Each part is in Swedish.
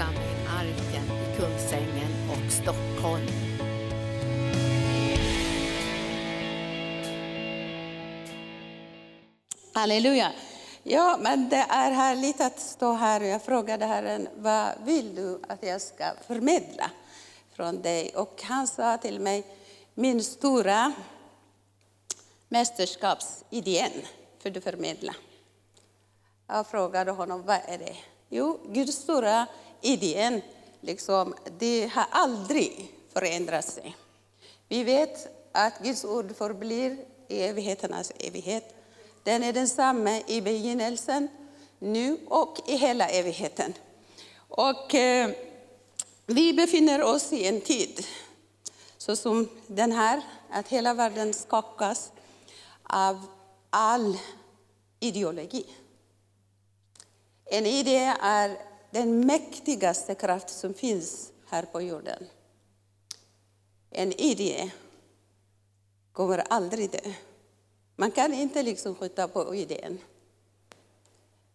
församling Arken i Kungsängen och Stockholm. Halleluja. Ja, men det är härligt att stå här och jag frågade Herren, vad vill du att jag ska förmedla från dig? Och han sa till mig, min stora mästerskapsidén för du förmedla. Jag frågade honom, vad är det? Jo, Guds stora idén, liksom, det har aldrig förändrat sig. Vi vet att Guds ord förblir i evigheternas evighet. Den är densamma i begynnelsen, nu och i hela evigheten. Och eh, vi befinner oss i en tid så som den här, att hela världen skakas av all ideologi. En idé är den mäktigaste kraft som finns här på jorden. En idé kommer aldrig dö. Man kan inte liksom skjuta på idén.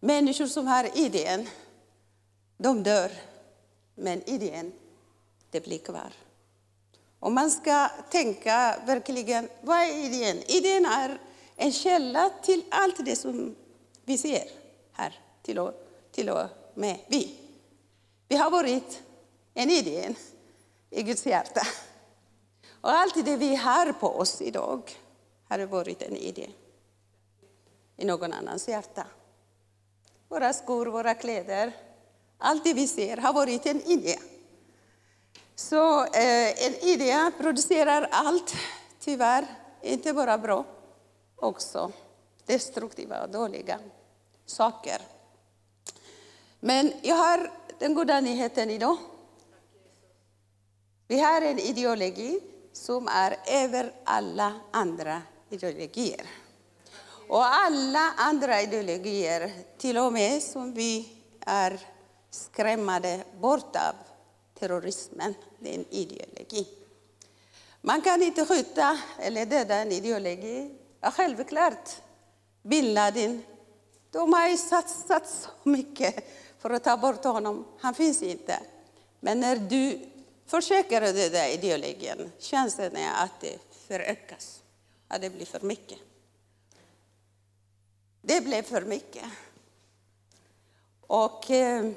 Människor som har idén, de dör. Men idén, det blir kvar. Om man ska tänka verkligen, vad är idén? Idén är en källa till allt det som vi ser här, till och, till och med vi. Vi har varit en idé i Guds hjärta. Och allt det vi har på oss idag har varit en idé i någon annans hjärta. Våra skor, våra kläder, allt det vi ser har varit en idé. Så eh, en idé producerar allt, tyvärr, inte bara bra, också destruktiva och dåliga saker. Men jag har den goda nyheten idag. Vi har en ideologi som är över alla andra ideologier. Och alla andra ideologier, till och med som vi är skrämmade bort av, terrorismen, det är en ideologi. Man kan inte skjuta eller döda en ideologi. Ja, självklart, bin Laden, de har ju satsat så mycket för att ta bort honom. Han finns inte. Men när du försöker döda ideologin, chansen är att det förökas, att det blir för mycket. Det blev för mycket. Och eh,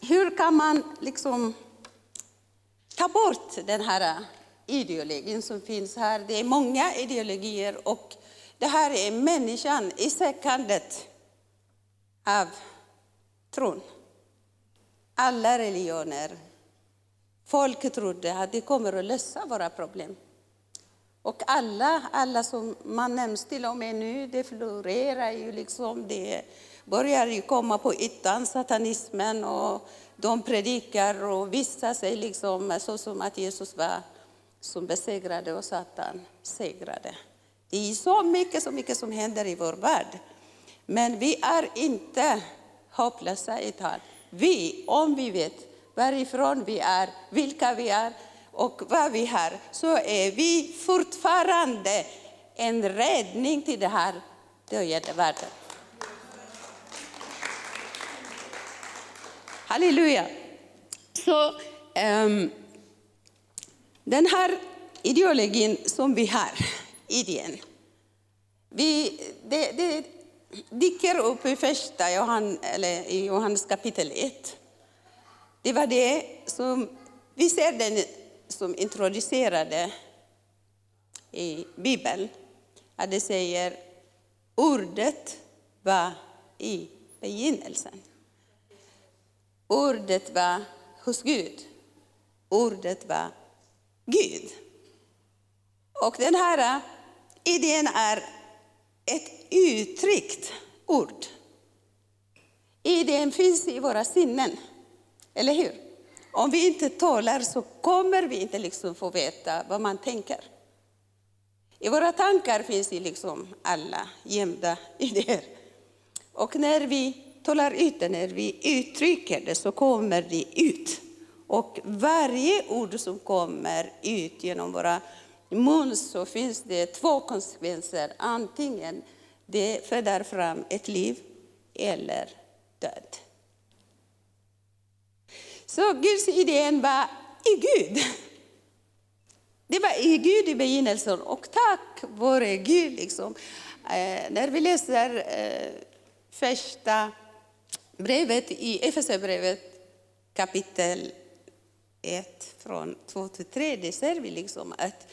hur kan man liksom ta bort den här ideologin som finns här? Det är många ideologier och det här är människan i sökandet av tron. Alla religioner. Folk trodde att det kommer att lösa våra problem. Och alla, alla som man nämns till och med nu, det florerar ju liksom. Det börjar ju komma på ytan, satanismen, och de predikar och visar sig liksom så som att Jesus var som besegrade och Satan segrade. Det är så mycket, så mycket som händer i vår värld. Men vi är inte hopplösa i tal. Vi, om vi vet varifrån vi är, vilka vi är och vad vi har, så är vi fortfarande en räddning till det här döende världen. Halleluja! Så um, den här ideologin som vi har, idén, vi, det, det dyker upp i första Johan, eller i Johannes kapitel 1. Det var det som, vi ser den som introducerade i Bibeln, att det säger ordet var i begynnelsen. Ordet var hos Gud. Ordet var Gud. Och den här idén är ett uttryckt ord. Idén finns i våra sinnen, eller hur? Om vi inte talar så kommer vi inte liksom få veta vad man tänker. I våra tankar finns det liksom alla gömda idéer. Och när vi talar ut det, när vi uttrycker det, så kommer det ut. Och varje ord som kommer ut genom våra mun så finns det två konsekvenser. Antingen det föder fram ett liv eller död. Så Guds idén var i Gud. Det var i Gud i begynnelsen och tack vare Gud. Liksom. Eh, när vi läser eh, första brevet i Efesierbrevet kapitel 1 från 2 till 3, det ser vi liksom att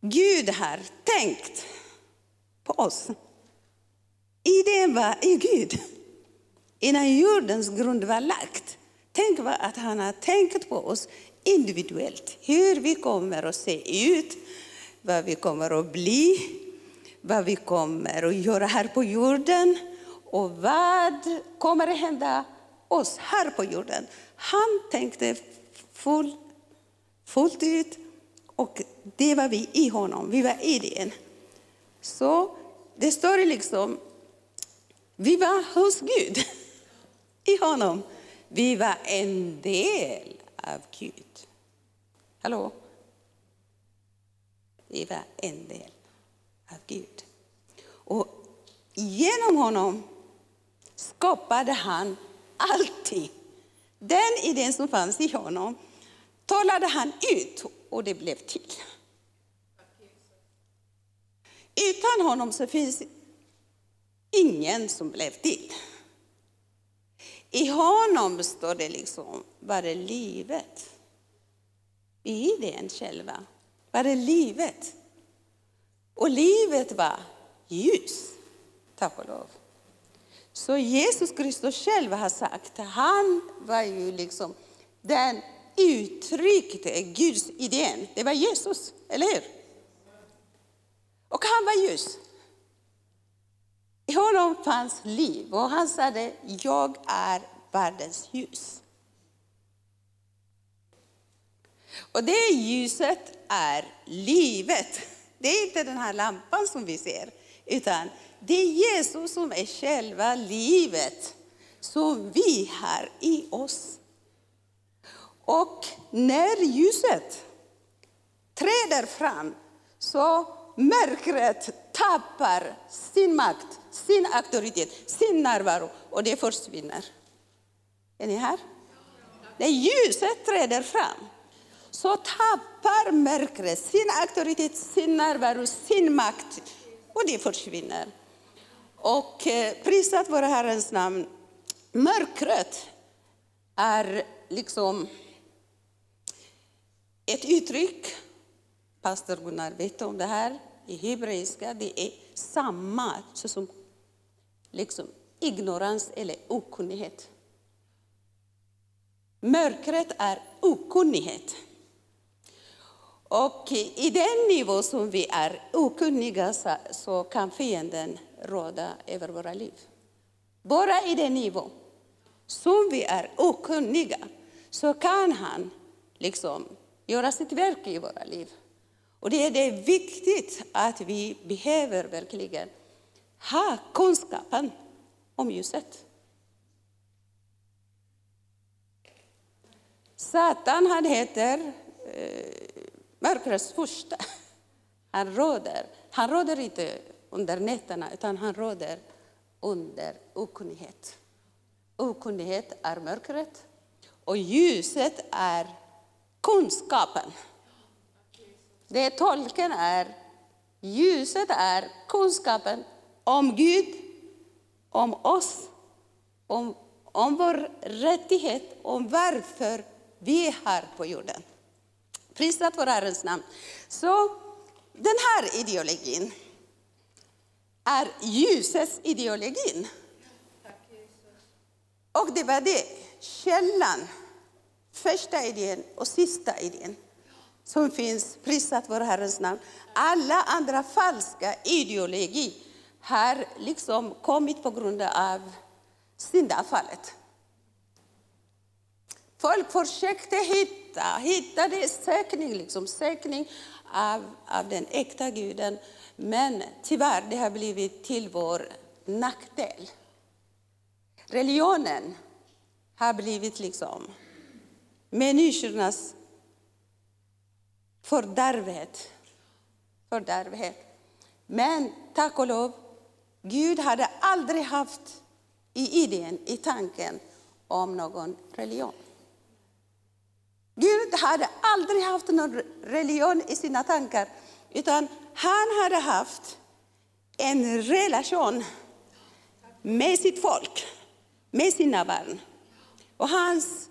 Gud har tänkt på oss. Idén var i Gud innan jordens grund var lagt. Tänk vad att han har tänkt på oss individuellt. Hur vi kommer att se ut, vad vi kommer att bli, vad vi kommer att göra här på jorden och vad kommer att hända oss här på jorden. Han tänkte full, fullt ut och det var vi i honom, vi var i det. Så det står liksom, vi var hos Gud, i honom. Vi var en del av Gud. Hallå? Vi var en del av Gud. Och genom honom skapade han allting. Den idén som fanns i honom talade han ut och det blev till. Utan honom så finns ingen som blev till. I honom står det liksom, var det livet. I den själva var det livet. Och livet var ljus, tack och lov. Så Jesus Kristus själv har sagt, han var ju liksom den uttryckte Guds idén. Det var Jesus, eller hur? Och han var ljus. I honom fanns liv och han sa jag är världens ljus. Och det ljuset är livet. Det är inte den här lampan som vi ser, utan det är Jesus som är själva livet som vi har i oss. Och när ljuset träder fram så mörkret tappar sin makt, sin auktoritet, sin närvaro och det försvinner. Är ni här? När ljuset träder fram så tappar mörkret sin auktoritet, sin närvaro, sin makt och det försvinner. Och eh, prisat vare Herrens namn. Mörkret är liksom ett uttryck, pastor Gunnar vet om det här, i hebreiska, det är samma som liksom ignorans eller okunnighet. Mörkret är okunnighet. Och i den nivå som vi är okunniga så kan fienden råda över våra liv. Bara i den nivå som vi är okunniga så kan han liksom göra sitt verk i våra liv. Och det är det viktigt att vi behöver verkligen ha kunskapen om ljuset. Satan han heter eh, mörkrets första. Han råder. Han råder inte under nätterna, utan han råder under okunnighet. Okunnighet är mörkret och ljuset är kunskapen. Det tolken är, ljuset är kunskapen om Gud, om oss, om, om vår rättighet, om varför vi är här på jorden. Prisat vår Herrens namn. Så den här ideologin är ljusets ideologin. Och det var det, källan, första idén och sista idén som finns, prisat vår Herrens namn. Alla andra falska ideologi har liksom kommit på grund av syndafallet. Folk försökte hitta, hittade sökning, liksom, sökning av, av den äkta guden. Men tyvärr, det har blivit till vår nackdel. Religionen har blivit liksom människornas fördärvhet. fördärvet. Men tack och lov, Gud hade aldrig haft i idén, i tanken om någon religion. Gud hade aldrig haft någon religion i sina tankar, utan han hade haft en relation med sitt folk, med sina barn. Och hans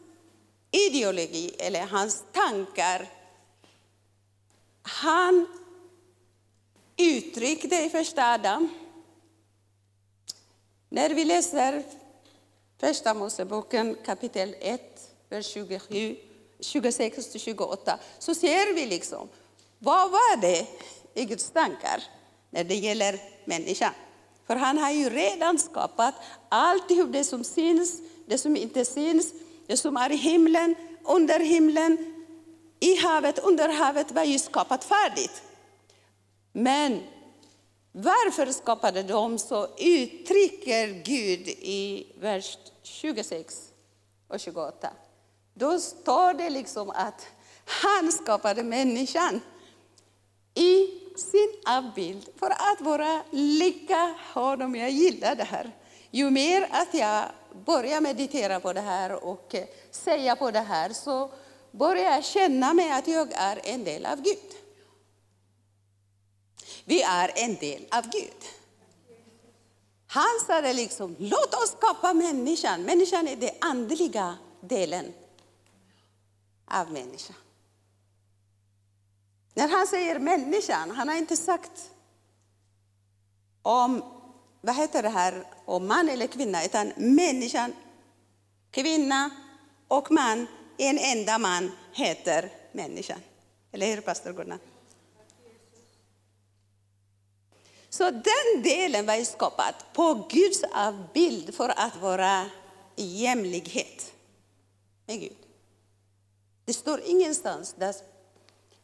ideologi, eller hans tankar, han uttryckte i första Adam. När vi läser Första Moseboken kapitel 1, vers 26-28 så ser vi liksom vad var det i Guds tankar när det gäller människan. För han har ju redan skapat allt det som syns, det som inte syns, det som är i himlen, under himlen, i havet, under havet var ju skapat färdigt. Men varför skapade de så uttrycker Gud i vers 26 och 28. Då står det liksom att han skapade människan i sin avbild för att vara lika honom. Jag gillar det här. Ju mer att jag börjar meditera på det här och eh, säga på det här så börjar jag känna mig att jag är en del av Gud. Vi är en del av Gud. Han sa det liksom, låt oss skapa människan. Människan är den andliga delen av människan. När han säger människan, han har inte sagt om, vad heter det här, om man eller kvinna, utan människan, kvinna och man, en enda man heter människan. Eller hur, pastor Gunnar? Så den delen var skapad på Guds avbild för att vara i jämlikhet med Gud. Det står ingenstans att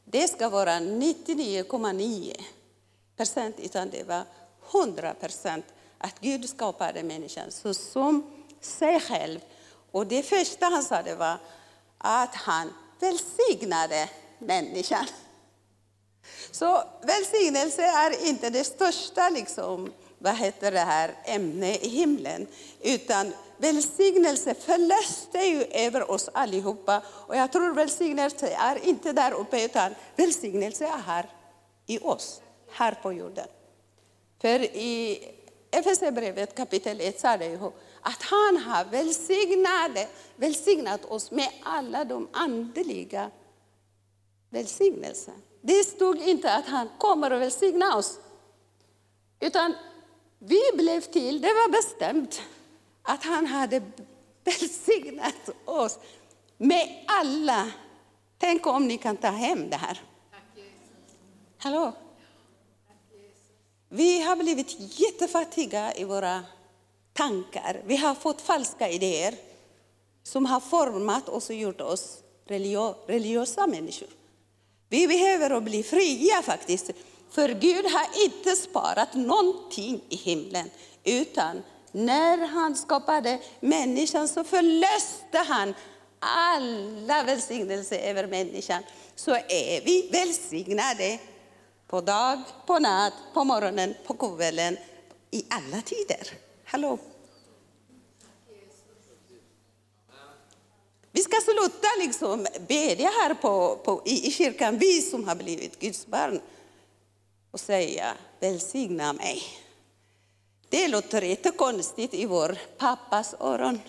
det ska vara 99,9 procent, utan det var 100 procent att Gud skapade människan så som sig själv. Och det första han sa det var att han välsignade människan. Så välsignelse är inte det största liksom, vad heter det här, ämne i himlen, utan välsignelse förlöste ju över oss allihopa. Och jag tror välsignelse är inte där uppe, utan välsignelse är här i oss, här på jorden. För i Efesierbrevet kapitel 1 sa det ju att han har välsignat, välsignat oss med alla de andliga välsignelser. Det stod inte att han kommer att välsigna oss. Utan vi blev till, det var bestämt, att han hade välsignat oss med alla. Tänk om ni kan ta hem det här. Hallå? Vi har blivit jättefattiga i våra tankar. Vi har fått falska idéer som har format oss och gjort oss religiösa människor. Vi behöver bli fria faktiskt. För Gud har inte sparat någonting i himlen. Utan när han skapade människan så förlöste han alla välsignelser över människan. Så är vi välsignade på dag, på natt, på morgonen, på kvällen, i alla tider. Hallå? Vi ska sluta liksom bedja här på, på, i, i kyrkan, vi som har blivit Guds barn, och säga välsigna mig. Det låter jättekonstigt i vår pappas öron.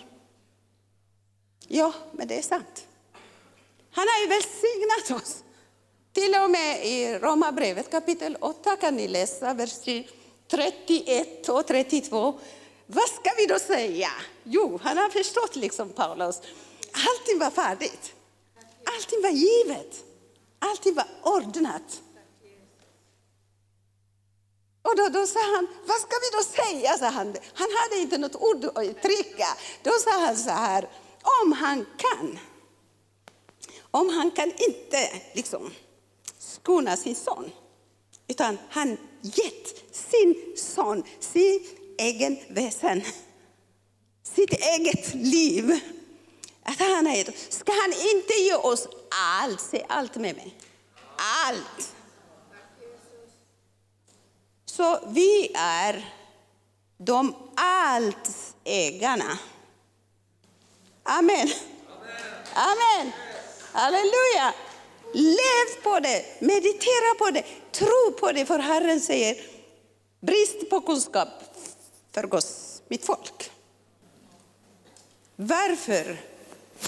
Ja, men det är sant. Han har ju välsignat oss. Till och med i Romarbrevet kapitel 8 kan ni läsa vers 31 och 32. Vad ska vi då säga? Jo, han har förstått liksom Paulus Allting var färdigt. Allting var givet. Allting var ordnat. Och då, då sa han, vad ska vi då säga? Sa han. han hade inte något ord att uttrycka. Då sa han så här, om han kan, om han kan inte liksom skona sin son, utan han gett sin son, sin egen väsen, sitt eget liv att han har gett Ska han inte ge oss allt? Säg allt med mig. Allt. Så vi är de allt ägarna. Amen. Amen. Halleluja! Lev på det, meditera på det, tro på det, för Herren säger brist på kunskap förgås mitt folk. Varför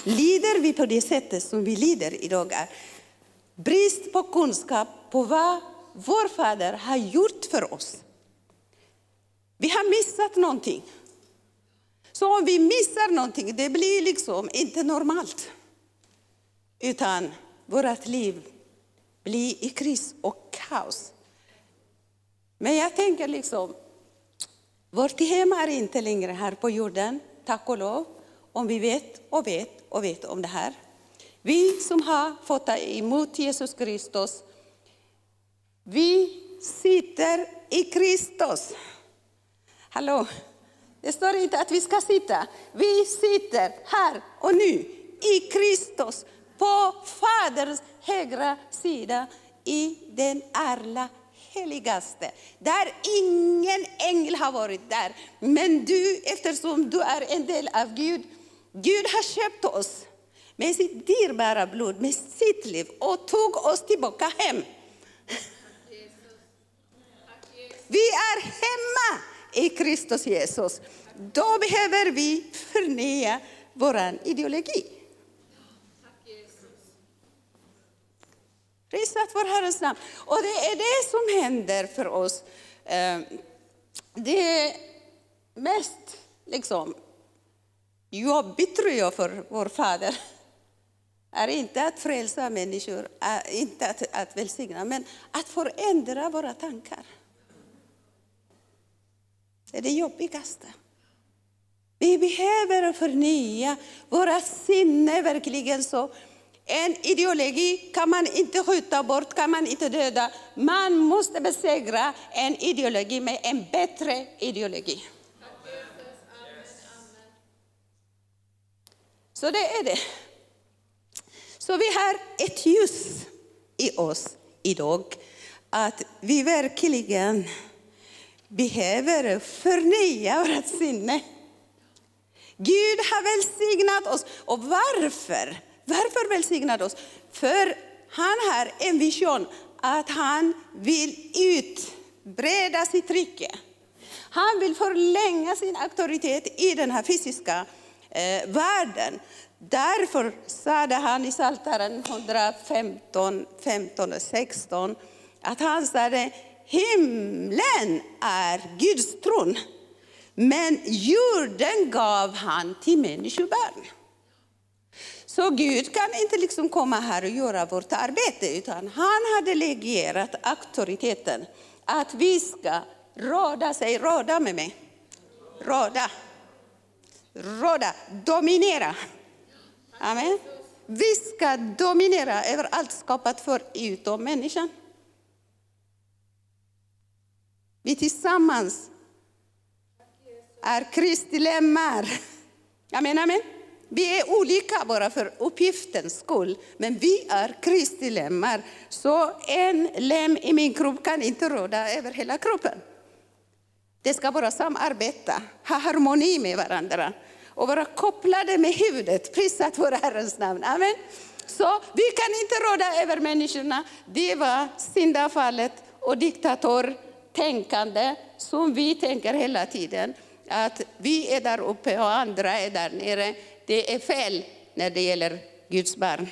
lider vi på det sättet som vi lider idag? Är brist på kunskap på vad vår fader har gjort för oss. Vi har missat någonting. Så om vi missar någonting, det blir liksom inte normalt. Utan vårt liv blir i kris och kaos. Men jag tänker liksom, vårt hem är inte längre här på jorden, tack och lov, om vi vet och vet och vet om det här. Vi som har fått ta emot Jesus Kristus, vi sitter i Kristus. Hallå? Det står inte att vi ska sitta. Vi sitter här och nu i Kristus på Faderns högra sida i den ärliga heligaste. Där ingen ängel har varit där. Men du, eftersom du är en del av Gud, Gud har köpt oss med sitt dyrbara blod, med sitt liv och tog oss tillbaka hem. Vi är hemma i Kristus Jesus. Då behöver vi förnya vår ideologi. Prisat vår Herrens namn. Och det är det som händer för oss. Ehm, det det mest liksom, jobbigt tror jag för vår Fader är inte att frälsa människor, inte att, att välsigna, men att förändra våra tankar. Det är det jobbigaste. Vi behöver förnya våra sinnen verkligen så. En ideologi kan man inte skjuta bort, kan man inte döda. Man måste besegra en ideologi med en bättre ideologi. Så det är det. Så vi har ett ljus i oss idag, att vi verkligen behöver förnya vårt sinne. Gud har välsignat oss. Och varför? Varför välsignat oss? För han har en vision att han vill utbreda sitt rike. Han vill förlänga sin auktoritet i den här fysiska eh, världen. Därför sade han i Psaltaren 115, 15 och 16 att han sade himlen är Guds tron, men jorden gav han till människobarn. Så Gud kan inte liksom komma här och göra vårt arbete, utan han har delegerat auktoriteten att vi ska råda, säg råda med mig. Råda. Råda, dominera. Amen. Vi ska dominera över allt skapat för utom människan. Vi tillsammans är Kristi lemmar. Amen, amen. Vi är olika bara för uppgiftens skull, men vi är Kristi lemmar. Så en lem i min kropp kan inte råda över hela kroppen. Det ska bara samarbeta, ha harmoni med varandra och vara kopplade med huvudet. Prisat vår Herrens namn. Amen. Så vi kan inte råda över människorna. Det var syndafallet och diktatortänkande som vi tänker hela tiden. Att vi är där uppe och andra är där nere. Det är fel när det gäller Guds barn.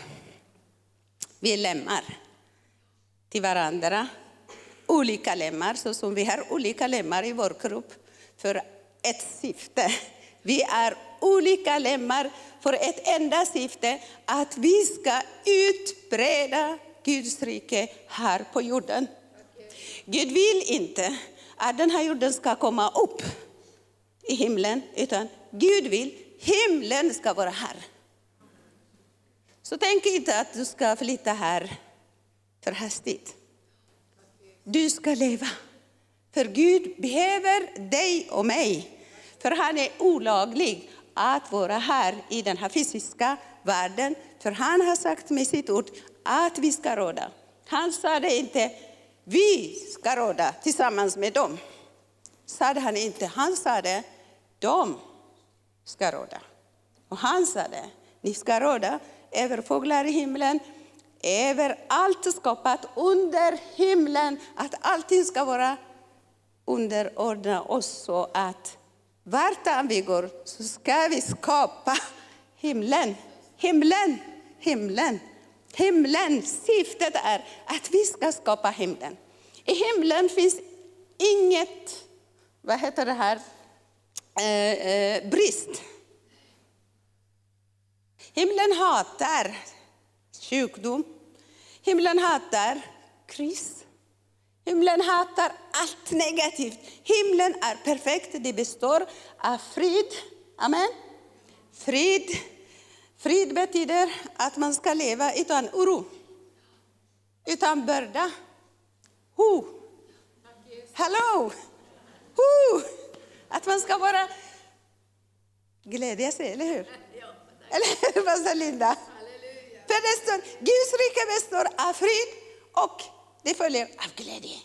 Vi är lemmar till varandra. Olika lemmar, så som vi har olika lemmar i vår kropp för ett syfte. Vi är olika lemmar för ett enda syfte, att vi ska utbreda Guds rike här på jorden. Gud vill inte att den här jorden ska komma upp i himlen, utan Gud vill himlen ska vara här. Så tänk inte att du ska flytta här för hastigt. Du ska leva. För Gud behöver dig och mig. För han är olaglig att vara här i den här fysiska världen. För han har sagt med sitt ord att vi ska råda. Han sa det inte, vi ska råda tillsammans med dem. Sa han inte, han sa det, de ska råda. Och han sa det, ni ska råda över fåglar i himlen, över allt skapat under himlen, att allting ska vara underordnat oss så att vart vi går så ska vi skapa himlen. Himlen, himlen, himlen. Syftet är att vi ska skapa himlen. I himlen finns inget, vad heter det här, Eh, eh, brist. Himlen hatar sjukdom. Himlen hatar kris. Himlen hatar allt negativt. Himlen är perfekt. Det består av frid. Amen. Frid. Frid betyder att man ska leva utan oro, utan börda. Ho. Hallå! Ho. Att man ska bara glädja sig, eller hur? Eller hur, pastor Linda? För det står, Guds rike består av frid och det följer av glädje.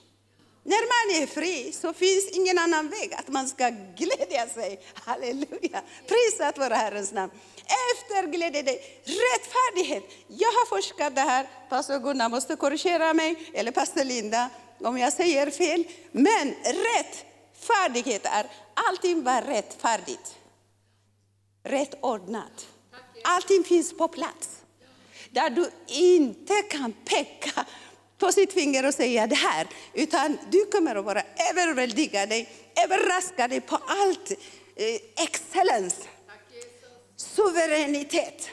När man är fri så finns ingen annan väg att man ska glädja sig. Halleluja! Prisat vare Herrens namn. Efter glädje, det rättfärdighet. Jag har forskat det här, pastor Gunnar måste korrigera mig, eller pastor Linda om jag säger fel. Men rättfärdighet är, allting var rättfärdigt. Rätt ordnat. Allting finns på plats. Där du inte kan peka på sitt finger och säga det här. Utan du kommer att vara överväldigad, överraskad på allt eh, excellens, suveränitet.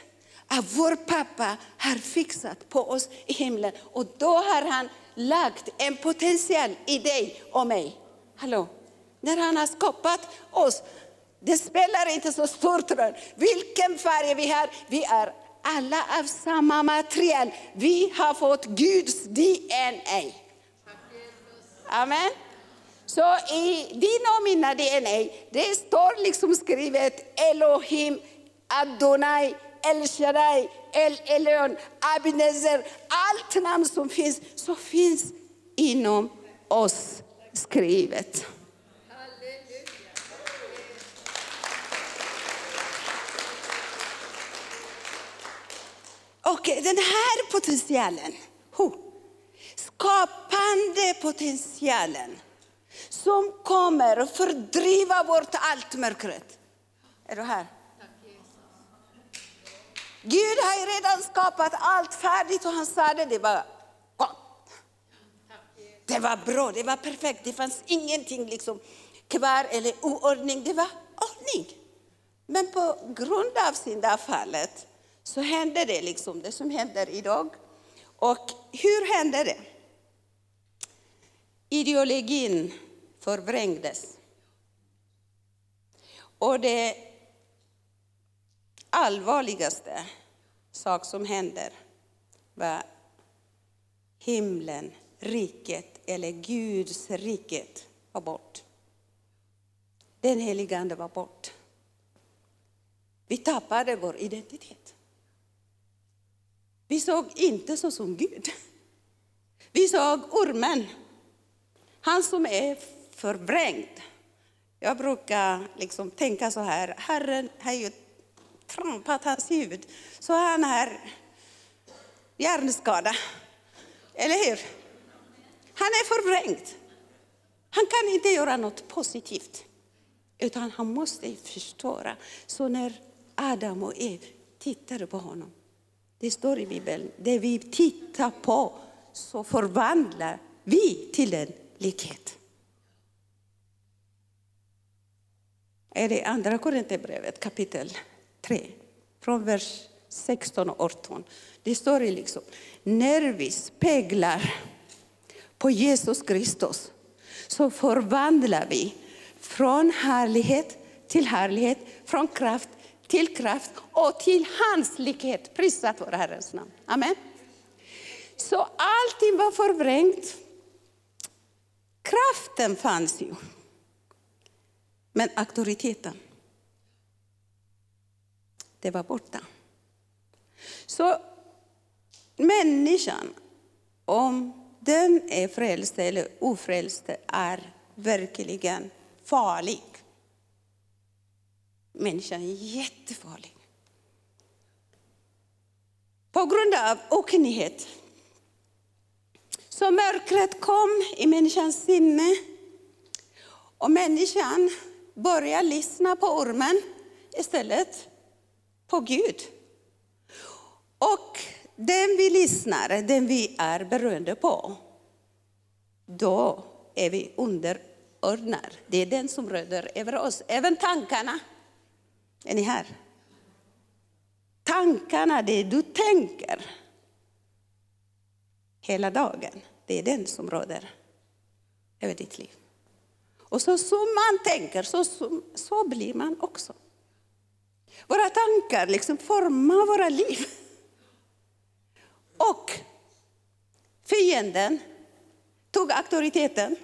Att vår pappa har fixat på oss i himlen. Och då har han lagt en potential i dig och mig. Hallå? När han har skapat oss, det spelar inte så stor roll vilken färg vi har. Vi är alla av samma material. Vi har fått Guds DNA. Amen. Så i din och mina DNA, det står liksom skrivet Elohim, Adonai, El Shaddai, El Elyon, Abinezer. Allt namn som finns, så finns inom oss skrivet. Och den här potentialen, skapande potentialen, som kommer att fördriva bort allt mörkret. Är du här? Gud har redan skapat allt färdigt och han sa det, det var gott. Det var bra, det var perfekt, det fanns ingenting liksom kvar eller oordning, det var ordning. Men på grund av syndafallet så hände det liksom det som händer idag. Och hur hände det? Ideologin förvrängdes. Och det allvarligaste sak som händer var himlen, riket eller Guds riket var bort. Den helige Ande var bort. Vi tappade vår identitet. Vi såg inte så som Gud. Vi såg ormen, han som är förvrängd. Jag brukar liksom tänka så här, Herren har ju trampat hans huvud så han har hjärnskada. Eller hur? Han är förvrängd. Han kan inte göra något positivt, utan han måste förstöra. Så när Adam och Eva tittade på honom det står i Bibeln, det vi tittar på så förvandlar vi till en likhet. Är det andra Korinthierbrevet kapitel 3, från vers 16 och 18. Det står det liksom, när vi speglar på Jesus Kristus så förvandlar vi från härlighet till härlighet, från kraft till kraft och till hans likhet. Prisat vare Herrens namn. Amen. Så allting var förvrängt. Kraften fanns ju. Men auktoriteten, det var borta. Så människan, om den är frälst eller ofrälst, är verkligen farlig människan är jättefarlig. på grund av okunnighet. Så mörkret kom i människans sinne och människan börjar lyssna på ormen istället på Gud. Och den vi lyssnar, den vi är beroende på, då är vi underordnade. Det är den som råder över oss, även tankarna. Är ni här? Tankarna, det du tänker hela dagen, det är den som råder över ditt liv. Och så som man tänker, så, så, så blir man också. Våra tankar liksom formar våra liv. Och fienden tog auktoriteten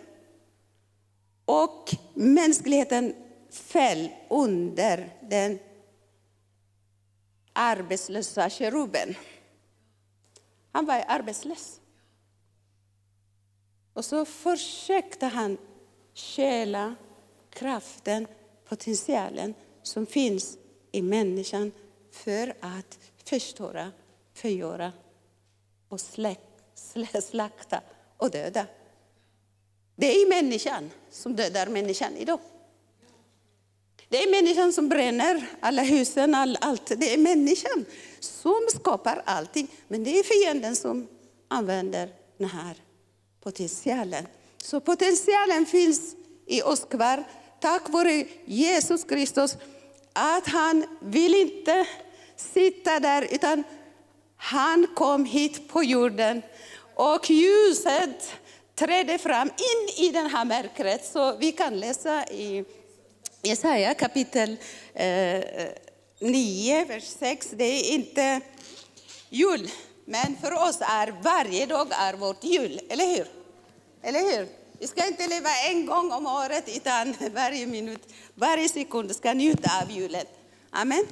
och mänskligheten föll under den arbetslösa keruben. Han var arbetslös. Och så försökte han stjäla kraften, potentialen som finns i människan för att förstöra, förgöra och slakta och döda. Det är människan som dödar människan idag. Det är människan som bränner alla husen, all, allt. Det är människan som skapar allting. Men det är fienden som använder den här potentialen. Så potentialen finns i oss kvar tack vare Jesus Kristus. Att han vill inte sitta där utan han kom hit på jorden och ljuset trädde fram in i det här mörkret. Så vi kan läsa i Jesaja kapitel eh, 9, vers 6. Det är inte jul, men för oss är varje dag är vårt jul, eller hur? Eller hur? Vi ska inte leva en gång om året, utan varje minut, varje sekund ska njuta av julen. Amen.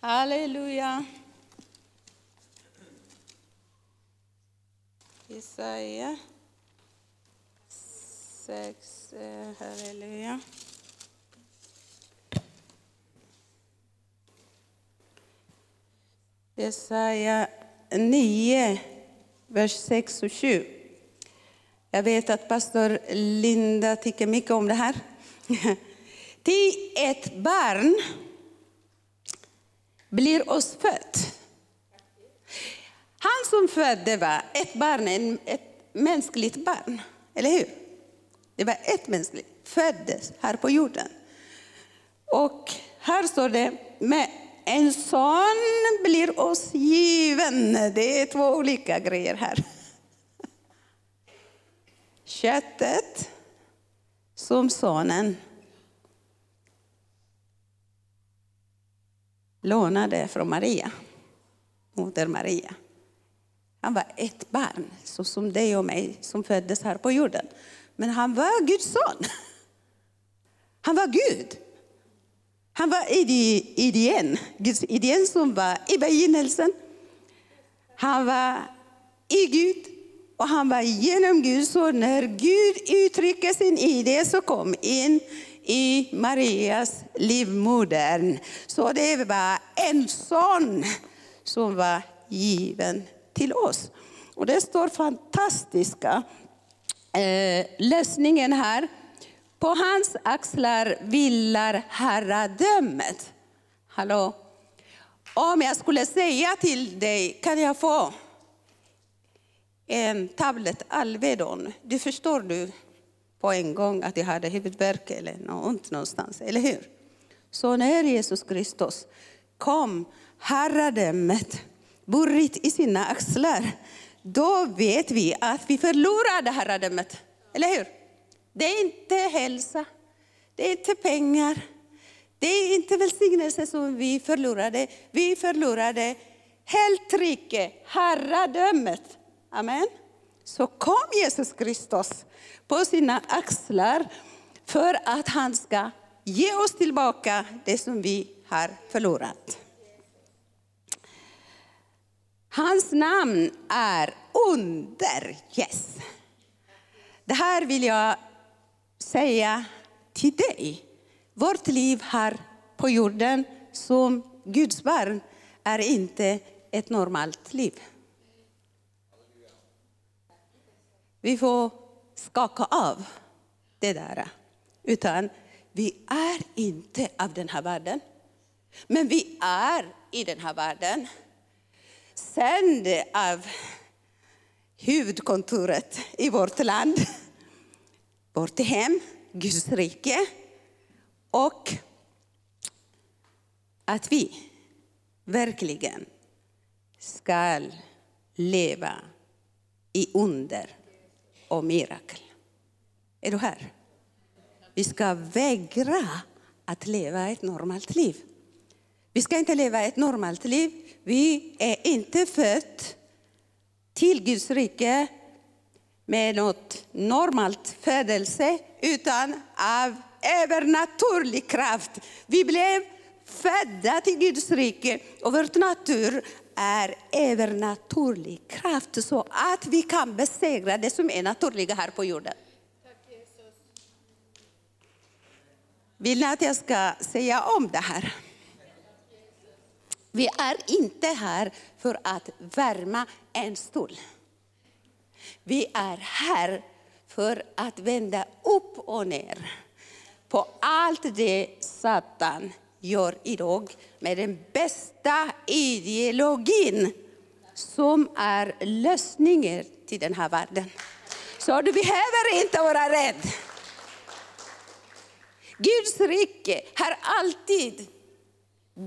Halleluja. Jesaja 6, eh, halleluja. Jesaja 9, vers 6 och 7. Jag vet att pastor Linda tycker mycket om det här. Till ett barn blir oss fött. Han som födde var ett barn, ett mänskligt barn, eller hur? Det var ett mänskligt, föddes här på jorden. Och här står det, med en son blir oss given. Det är två olika grejer här. Köttet som sonen lånade från Maria, moder Maria. Han var ett barn, så som dig och mig som föddes här på jorden. Men han var Guds son. Han var Gud. Han var idén, Guds idén som var i begynnelsen. Han var i Gud och han var genom Gud. Så när Gud uttrycker sin idé så kom in i Marias livmodern. Så det var en son som var given till oss. Och det står fantastiska eh, lösningen här. På hans axlar vilar herradömet. Hallå? Om jag skulle säga till dig, kan jag få en tablet Alvedon? Du förstår du på en gång att jag hade huvudvärk eller något ont någonstans, eller hur? Så när Jesus Kristus kom, herradömet, burit i sina axlar, då vet vi att vi förlorade herradömet. Eller hur? Det är inte hälsa, det är inte pengar, det är inte välsignelse som vi förlorade. Vi förlorade helt rike, herradömet. Amen. Så kom Jesus Kristus på sina axlar för att han ska ge oss tillbaka det som vi har förlorat. Hans namn är Under. Yes. Det här vill jag säga till dig. Vårt liv här på jorden som Guds barn är inte ett normalt liv. Vi får skaka av det där. Utan vi är inte av den här världen. Men vi är i den här världen. Sänd av huvudkontoret i vårt land, vårt hem, Guds rike. Och att vi verkligen ska leva i under och mirakel. Är du här? Vi ska vägra att leva ett normalt liv. Vi ska inte leva ett normalt liv. Vi är inte födda till Guds rike med något normalt födelse, utan av övernaturlig kraft. Vi blev födda till Guds rike och vår natur är övernaturlig kraft så att vi kan besegra det som är naturliga här på jorden. Vill ni att jag ska säga om det här? Vi är inte här för att värma en stol. Vi är här för att vända upp och ner på allt det Satan gör idag med den bästa ideologin som är lösningen till den här världen. Så du behöver inte vara rädd. Guds rike har alltid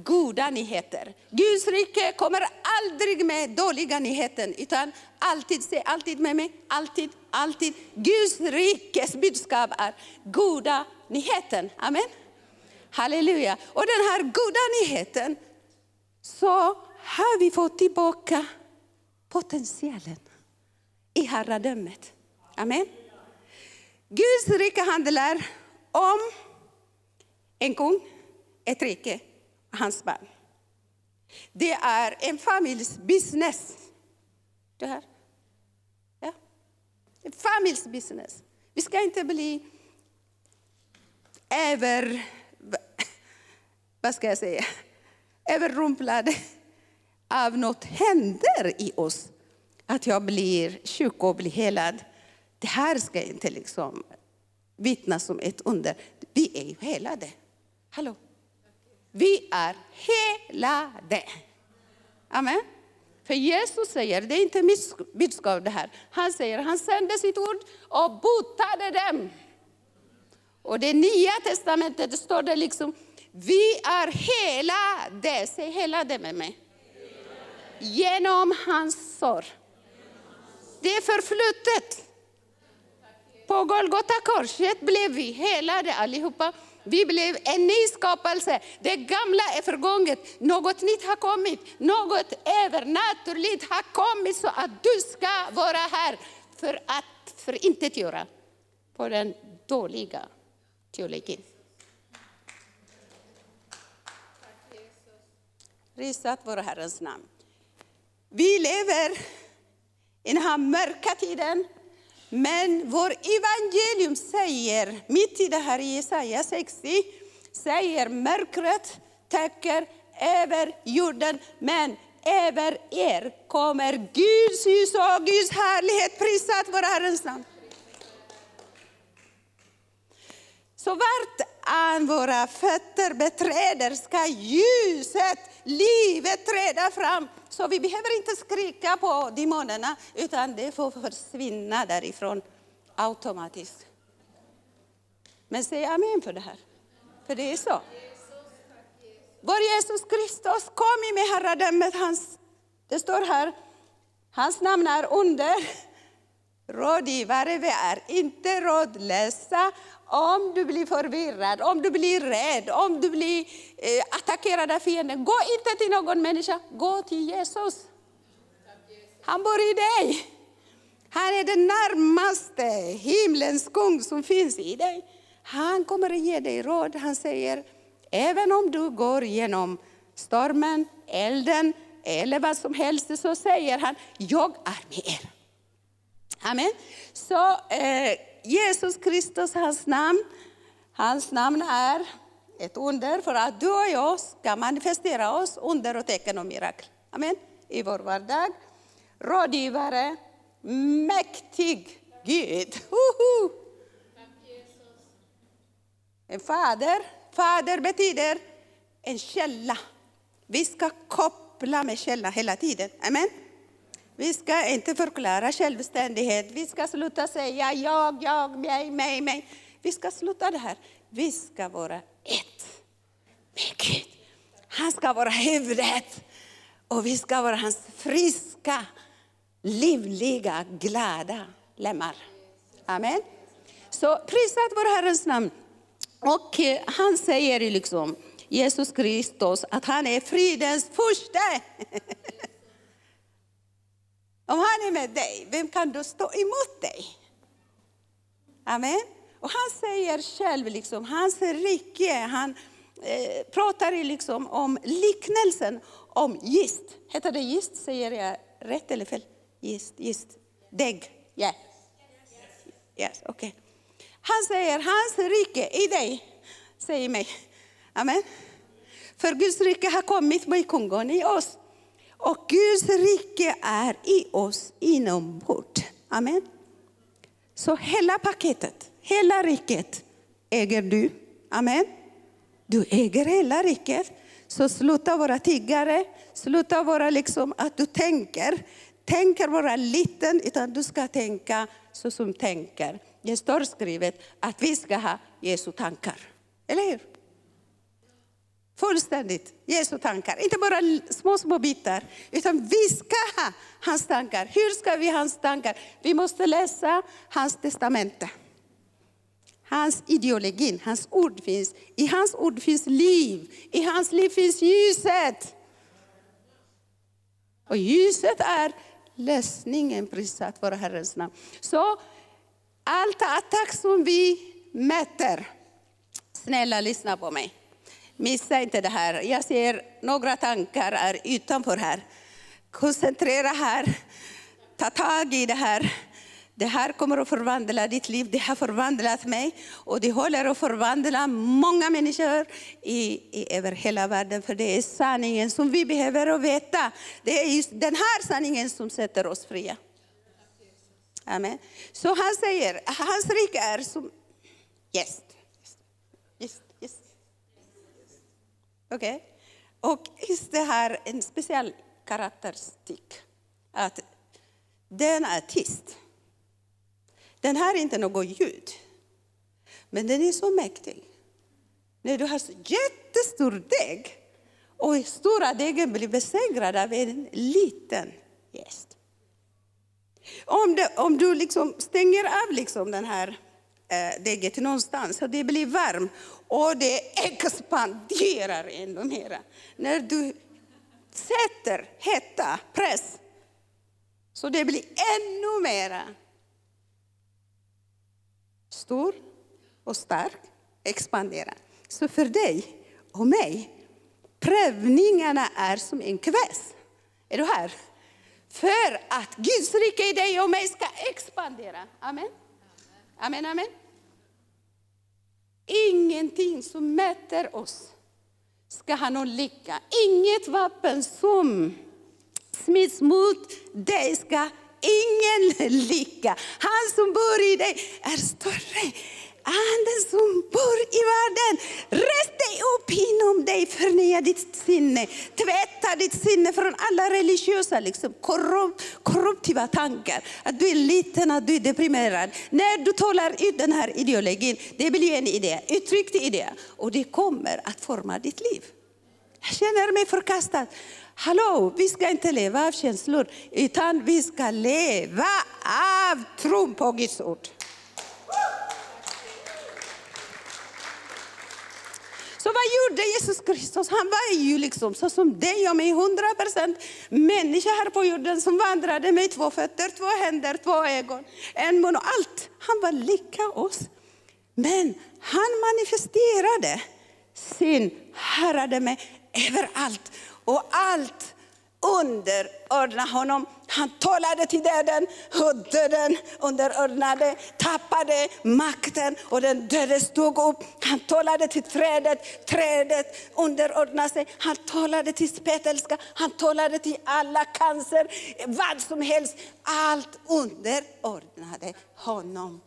goda nyheter. Guds rike kommer aldrig med dåliga nyheter, utan alltid, se alltid med mig, alltid, alltid. Guds rikes budskap är goda nyheter. Amen. Halleluja. Och den här goda nyheten, så har vi fått tillbaka potentialen i herradömet. Amen. Guds rike handlar om en kung, ett rike hans barn. Det är en familjs business. Det här. Ja. En familjs business. Vi ska inte bli över... Vad ska jag säga? Överrumplade av något händer i oss. Att jag blir sjuk och blir helad. Det här ska inte liksom vittnas som ett under. Vi är ju helade. Hallå? Vi är helade. Amen. För Jesus säger, det är inte mitt budskap det här, han säger, han sände sitt ord och botade dem. Och det nya testamentet det står det liksom, vi är helade, säg helade med mig. Genom hans sår. Det är förflutet. På Golgata korset blev vi helade allihopa. Vi blev en ny skapelse. Det gamla är förgånget. Något nytt har kommit. Något övernaturligt har kommit så att du ska vara här för att förintetgöra på den dåliga teologin. Prisat vår Herrens namn. Vi lever i den här mörka tiden men vår evangelium säger, mitt i det här Jesaja 60, säger mörkret täcker över jorden, men över er kommer Guds ljus och Guds härlighet. Prisat vår Herrens namn. Så vart an våra fötter beträder ska ljuset, livet träda fram. Så vi behöver inte skrika på demonerna, utan det får försvinna därifrån automatiskt. Men säg amen för det här, för det är så. Vår Jesus Kristus kom med herradömet, hans, det står här, hans namn är under, rådgivare, vi är inte rådlösa. Om du blir förvirrad, om du blir rädd, om du blir eh, attackerad av fienden, gå inte till någon människa, gå till Jesus. Han bor i dig. Han är den närmaste himlens kung som finns i dig. Han kommer att ge dig råd. Han säger, även om du går genom stormen, elden eller vad som helst, så säger han, jag är med er. Amen. Så eh, Jesus Kristus, hans namn, hans namn är ett under för att du och jag ska manifestera oss under och tecken och mirakel. Amen. i vår vardag. Rådgivare, mäktig Gud. En fader. Fader betyder en källa. Vi ska koppla med källa hela tiden. Amen. Vi ska inte förklara självständighet. Vi ska sluta säga jag, jag, mig, mig, mig. Vi ska sluta det här. Vi ska vara ett med Gud. Han ska vara huvudet och vi ska vara hans friska, livliga, glada lemmar. Amen. Så prisat vår Herrens namn. Och eh, han säger liksom, Jesus Kristus, att han är fridens första. Om han är med dig, vem kan då stå emot dig? Amen. Och han säger själv, liksom, hans rike, han eh, pratar liksom om liknelsen om gist. Heter det gist? Säger jag rätt eller fel? Gist, gist. Dägg. Yeah. Yes, okay. Han säger, hans rike i dig, säger mig. Amen. För Guds rike har kommit med kungen i oss. Och Guds rike är i oss inombords. Amen. Så hela paketet, hela riket äger du. Amen. Du äger hela riket. Så sluta vara tiggare, sluta vara liksom att du tänker. Tänker vara liten, utan du ska tänka så som tänker. Det står skrivet att vi ska ha Jesu tankar. Eller hur? Fullständigt Jesu tankar. Inte bara små, små bitar, utan vi ska ha hans tankar. Hur ska vi ha hans tankar? Vi måste läsa hans testamente. Hans ideologi, hans ord finns. I hans ord finns liv. I hans liv finns ljuset. Och ljuset är lösningen, prisat vare Herrens namn. Så allt attack som vi mäter, snälla lyssna på mig. Missa inte det här. Jag ser några tankar är utanför här. Koncentrera här. Ta tag i det här. Det här kommer att förvandla ditt liv. Det har förvandlat mig och det håller att förvandla många människor i, i, över hela världen. För det är sanningen som vi behöver att veta. Det är just den här sanningen som sätter oss fria. Amen. Så han säger, hans rike är som gäst. Yes. Yes. Okej? Okay? Och just det här en speciell karaktäristik. Att den är tyst. Den har inte något ljud. Men den är så mäktig. När du har så jättestor deg och stora degen blir besegrad av en liten gäst. Om, det, om du liksom stänger av liksom den här eh, degen någonstans så det blir varmt och det expanderar ännu mer. När du sätter hetta, press, så det blir ännu mera stor och stark, expandera. Så för dig och mig, prövningarna är som en kväs. Är du här? För att Guds rike i dig och mig ska expandera. Amen. Amen, amen. Ingenting som mäter oss ska ha någon lycka. Inget vapen som smids mot dig ska ingen lycka. Han som bor i dig är större. Anden som bor i världen, res dig upp dig, förnya ditt sinne, tvätta ditt sinne från alla religiösa liksom, korrupt, korruptiva tankar. Att du är liten, att du är deprimerad. När du talar ut den här ideologin, det blir en idé, uttryckt idé. Och det kommer att forma ditt liv. Jag känner mig förkastad. Hallå, vi ska inte leva av känslor, utan vi ska leva av tron på Guds ord. Så vad gjorde Jesus Kristus? Han var ju liksom så som dig och mig, 100 procent människa här på jorden som vandrade med två fötter, två händer, två ögon, en mun och allt. Han var lika oss. Men han manifesterade sin herradöme överallt och allt underordna honom. Han talade till döden och döden underordnade, tappade makten och den döde stod upp. Han talade till trädet, trädet underordnade sig. Han talade till spetälska, han talade till alla cancer, vad som helst. Allt underordnade honom.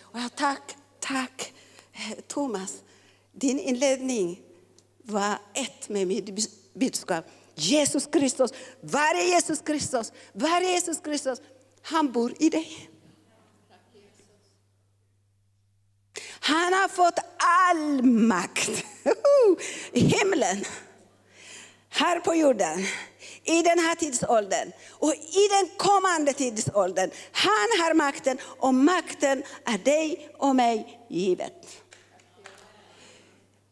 Och jag tack, tack eh, Thomas. Din inledning var ett med mitt budskap. Jesus Kristus, var är Jesus Kristus? Var är Jesus Kristus? Han bor i dig. Han har fått all makt i himlen, här på jorden, i den här tidsåldern och i den kommande tidsåldern. Han har makten och makten är dig och mig givet.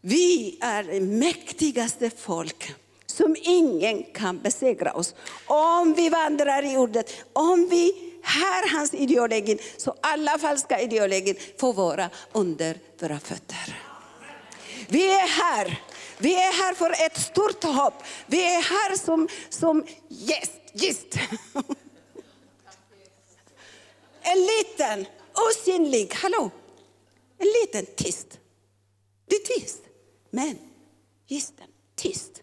Vi är det mäktigaste folk som ingen kan besegra oss. Om vi vandrar i ordet, om vi har hans ideologi, så alla falska ideologier får vara under våra fötter. Vi är här. Vi är här för ett stort hopp. Vi är här som, som gäst. gäst. En liten, osynlig, hallå, en liten tyst. Det är tyst. Men gisten, tyst,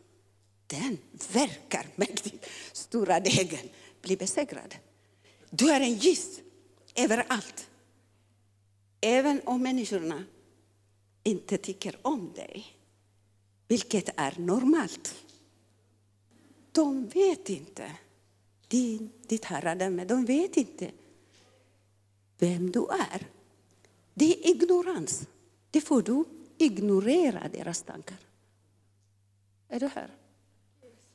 den verkar mäktig. Stora degen blir besegrad. Du är en giss, överallt. Även om människorna inte tycker om dig, vilket är normalt. De vet inte din, ditt herradöme, de vet inte vem du är. Det är ignorans. Det får du ignorera deras tankar. Är du här?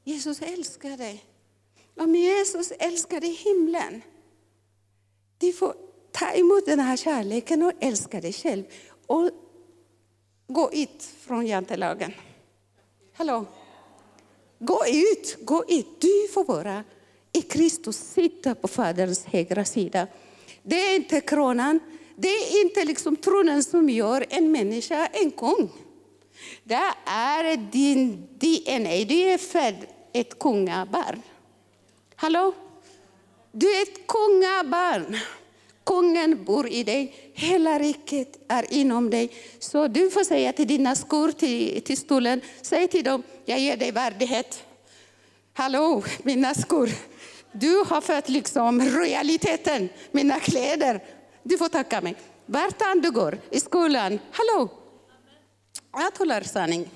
Jesus älskar dig. Om Jesus älskar dig himlen, du får ta emot den här kärleken och älska dig själv. Och gå ut från jantelagen. Hallå? Gå ut, gå ut. Du får vara i Kristus, sitta på Faderns högra sida. Det är inte kronan, det är inte liksom tronen som gör en människa en kung. Det är din DNA, du är född ett kungabarn. Hallå? Du är ett kungabarn. Kungen bor i dig, hela riket är inom dig. Så du får säga till dina skor till, till stolen, säg till dem, jag ger dig värdighet. Hallå, mina skor. Du har fått liksom realiteten, mina kläder. Du får tacka mig. Vart än du går, i skolan, hallå. Jag talar sanning.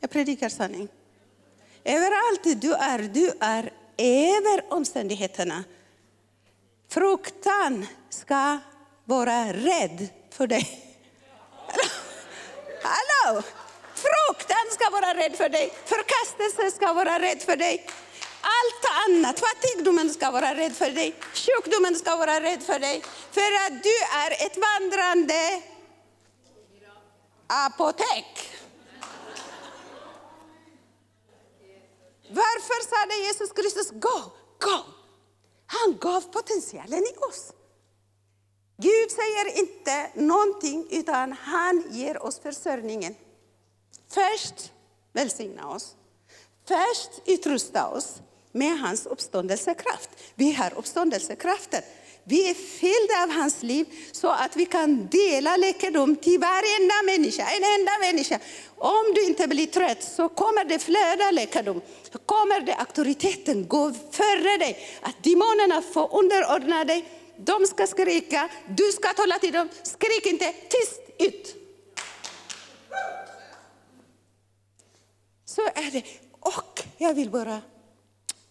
Jag predikar sanning. Överallt du är, du är över omständigheterna. Fruktan ska vara rädd för dig. Hallå! Fruktan ska vara rädd för dig. Förkastelse ska vara rädd för dig. Allt annat, fattigdomen ska vara rädd för dig. Sjukdomen ska vara rädd för dig. För att du är ett vandrande apotek. Varför sa Jesus Kristus gå, gå? Han gav potentialen i oss. Gud säger inte någonting, utan han ger oss försörjningen. Först välsigna oss. Först utrusta oss med hans uppståndelsekraft. Vi har uppståndelsekraften. Vi är fyllda av hans liv så att vi kan dela läkedom till varenda människa, en enda människa. Om du inte blir trött så kommer det flöda läkedom. Så kommer det auktoriteten gå före dig. Att demonerna får underordna dig. De ska skrika, du ska tala till dem. Skrik inte, tyst ut. Så är det. Och jag vill bara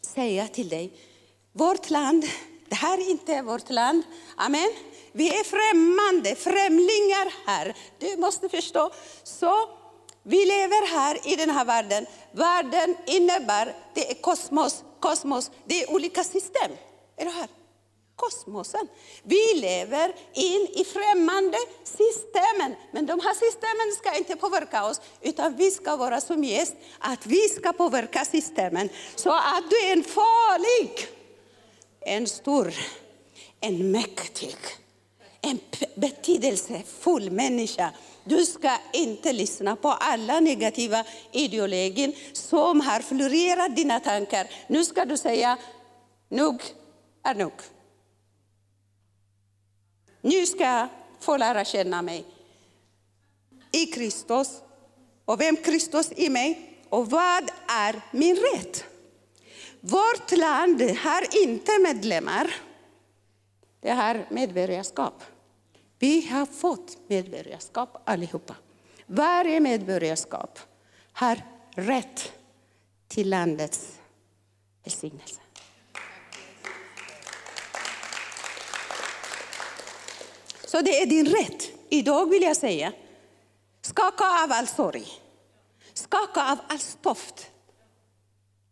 säga till dig, vårt land det här är inte vårt land. Amen. Vi är främmande, främlingar här. Du måste förstå. Så vi lever här i den här världen. Världen innebär, det är kosmos, kosmos, det är olika system. Är du här? Kosmosen. Vi lever in i främmande systemen. Men de här systemen ska inte påverka oss, utan vi ska vara som gäst, att vi ska påverka systemen. Så att du är en farlig en stor, en mäktig, en betydelsefull människa. Du ska inte lyssna på alla negativa ideologier som har florerat dina tankar. Nu ska du säga, nog är nog. Nu ska jag få lära känna mig i Kristus och vem Kristus i mig och vad är min rätt? Vårt land har inte medlemmar. Det har medborgarskap. Vi har fått medborgarskap allihopa. Varje medborgarskap har rätt till landets välsignelse. Så det är din rätt. Idag vill jag säga, skaka av all sorg. Skaka av all stoft.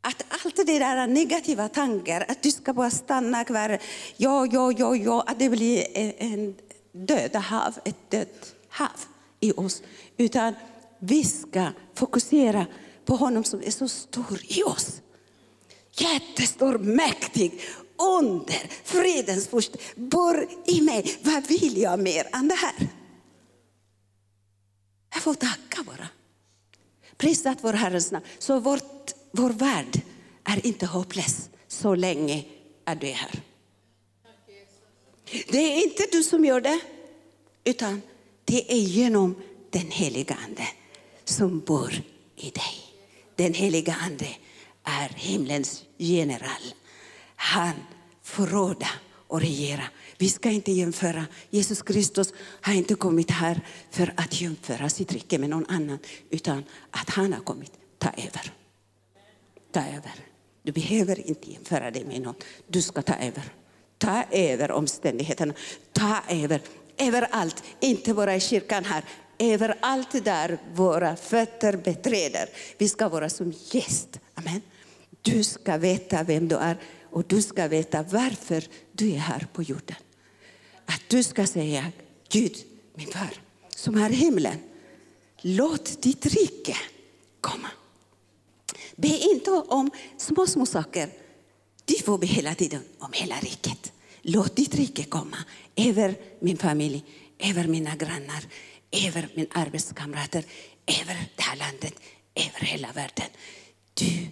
Att allt det där negativa tankar, att du ska bara stanna kvar, ja, ja, ja, ja, att det blir en döda hav, ett dött hav i oss. Utan vi ska fokusera på honom som är så stor i oss. Jättestor, mäktig, under, fredens först. bor i mig. Vad vill jag mer än det här? Jag får tacka bara. Prisat vår Herrens namn. Så vårt, vår värld är inte hopplös så länge är du är här. Det är inte du som gör det, utan det är genom den heliga Ande som bor i dig. Den heliga Ande är himlens general. Han får råda och regera. Vi ska inte jämföra. Jesus Kristus har inte kommit här för att jämföra sitt rike med någon annan, utan att han har kommit ta över. Ta över. Du behöver inte jämföra dig med någon. Du ska ta över. Ta över omständigheterna. Ta över överallt, inte bara i kyrkan här, överallt där våra fötter beträder. Vi ska vara som gäst. Amen. Du ska veta vem du är och du ska veta varför du är här på jorden. Att du ska säga, Gud, min far, som är i himlen, låt ditt rike komma. Be inte om små, små saker. Du får be hela tiden om hela riket. Låt ditt rike komma över min familj, över mina grannar, över mina arbetskamrater, över det här landet, över hela världen. Du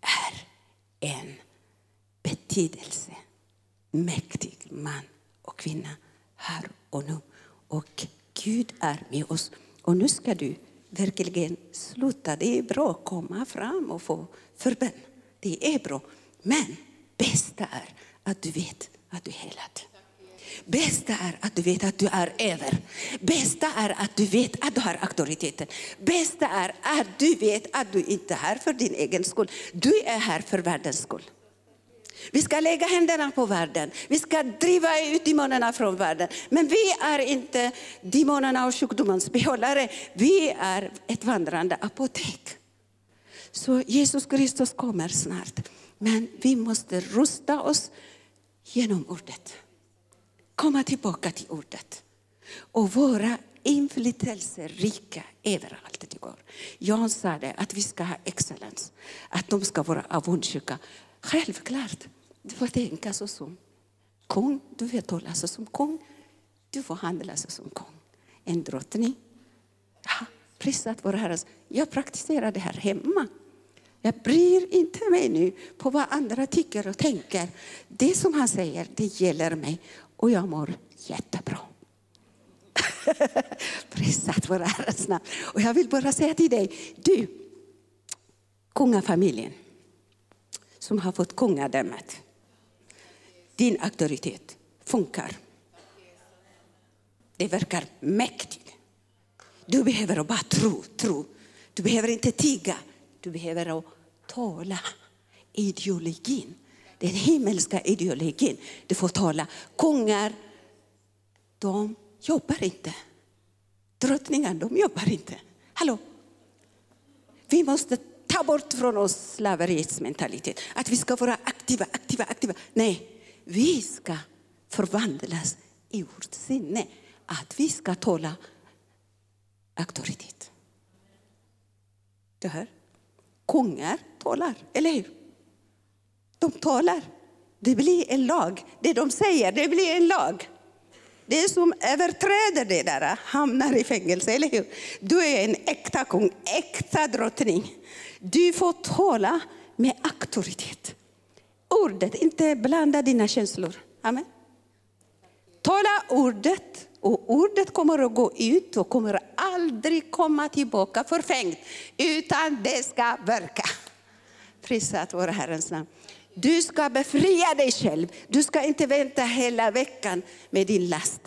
är en betydelse, mäktig man och kvinna här och nu. Och Gud är med oss. Och nu ska du verkligen sluta. Det är bra att komma fram och få förbön. Det är bra. Men bästa är att du vet att du är helad. Bästa är att du vet att du är över. Bästa är att du vet att du har auktoriteten. Bästa är att du vet att du inte är här för din egen skull. Du är här för världens skull. Vi ska lägga händerna på världen. Vi ska driva ut demonerna från världen. Men vi är inte demonerna och sjukdomens behållare. Vi är ett vandrande apotek. Så Jesus Kristus kommer snart. Men vi måste rusta oss genom ordet. Komma tillbaka till ordet. Och vara inflytelserika överallt det går. Jan sa det, att vi ska ha excellens. Att de ska vara avundsjuka. Självklart. Du får tänka så som kung. Du får tala så som kung. Du får handla så som kung. En drottning. Ja, prisat vår Herre. Jag praktiserar det här hemma. Jag bryr inte mig nu på vad andra tycker och tänker. Det som han säger, det gäller mig och jag mår jättebra. Prisat vår Herres namn. Och jag vill bara säga till dig, du, kungafamiljen som har fått kungadömet. Din auktoritet funkar. Det verkar mäktigt. Du behöver bara tro, tro. Du behöver inte tiga. Du behöver tala ideologin. Den himmelska ideologin. Du får tala. Kungar, de jobbar inte. Drottningar, de jobbar inte. Hallå? Vi måste ta bort från oss slaveriets mentalitet. Att vi ska vara aktiva, aktiva, aktiva. Nej, vi ska förvandlas i vårt sinne. Att vi ska tala auktoritet. Du hör? Kungar talar, eller hur? De talar. Det blir en lag. Det de säger, det blir en lag. Det som överträder det där hamnar i fängelse, eller hur? Du är en äkta kung, äkta drottning. Du får tala med auktoritet ordet, inte blanda dina känslor. Amen. Tala ordet och ordet kommer att gå ut och kommer aldrig komma tillbaka förfängt, utan det ska verka. Prisat vår Herrens namn. Du ska befria dig själv. Du ska inte vänta hela veckan med din last.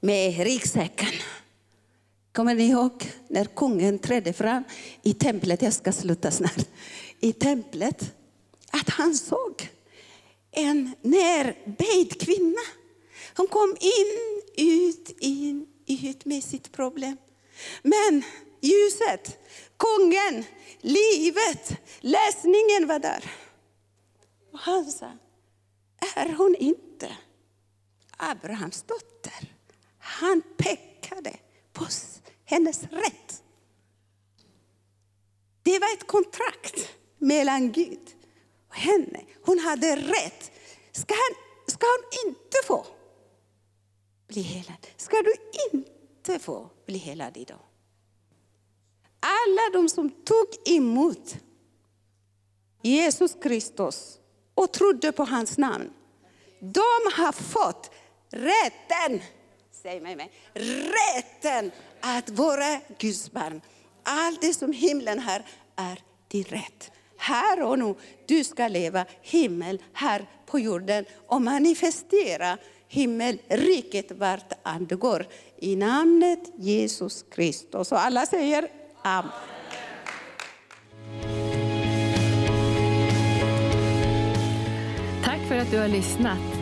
Med ryggsäcken. Kommer ni ihåg när kungen trädde fram i templet? Jag ska sluta snart. I templet. Att han såg en närböjd kvinna. Hon kom in, ut, in, ut med sitt problem. Men ljuset, kungen, livet, läsningen var där. Och han sa, är hon inte Abrahams dotter? Han pekade på hennes rätt. Det var ett kontrakt mellan Gud henne. Hon hade rätt. Ska, han, ska hon inte få bli helad? Ska du inte få bli helad idag? Alla de som tog emot Jesus Kristus och trodde på hans namn, de har fått rätten, säg mig, mig rätten att vara Guds barn. Allt det som himlen har är din rätt. Här och nu, du ska leva himmel här på jorden och manifestera himmelriket vart det går. I namnet Jesus Kristus. Och alla säger Amen. Tack för att du har lyssnat.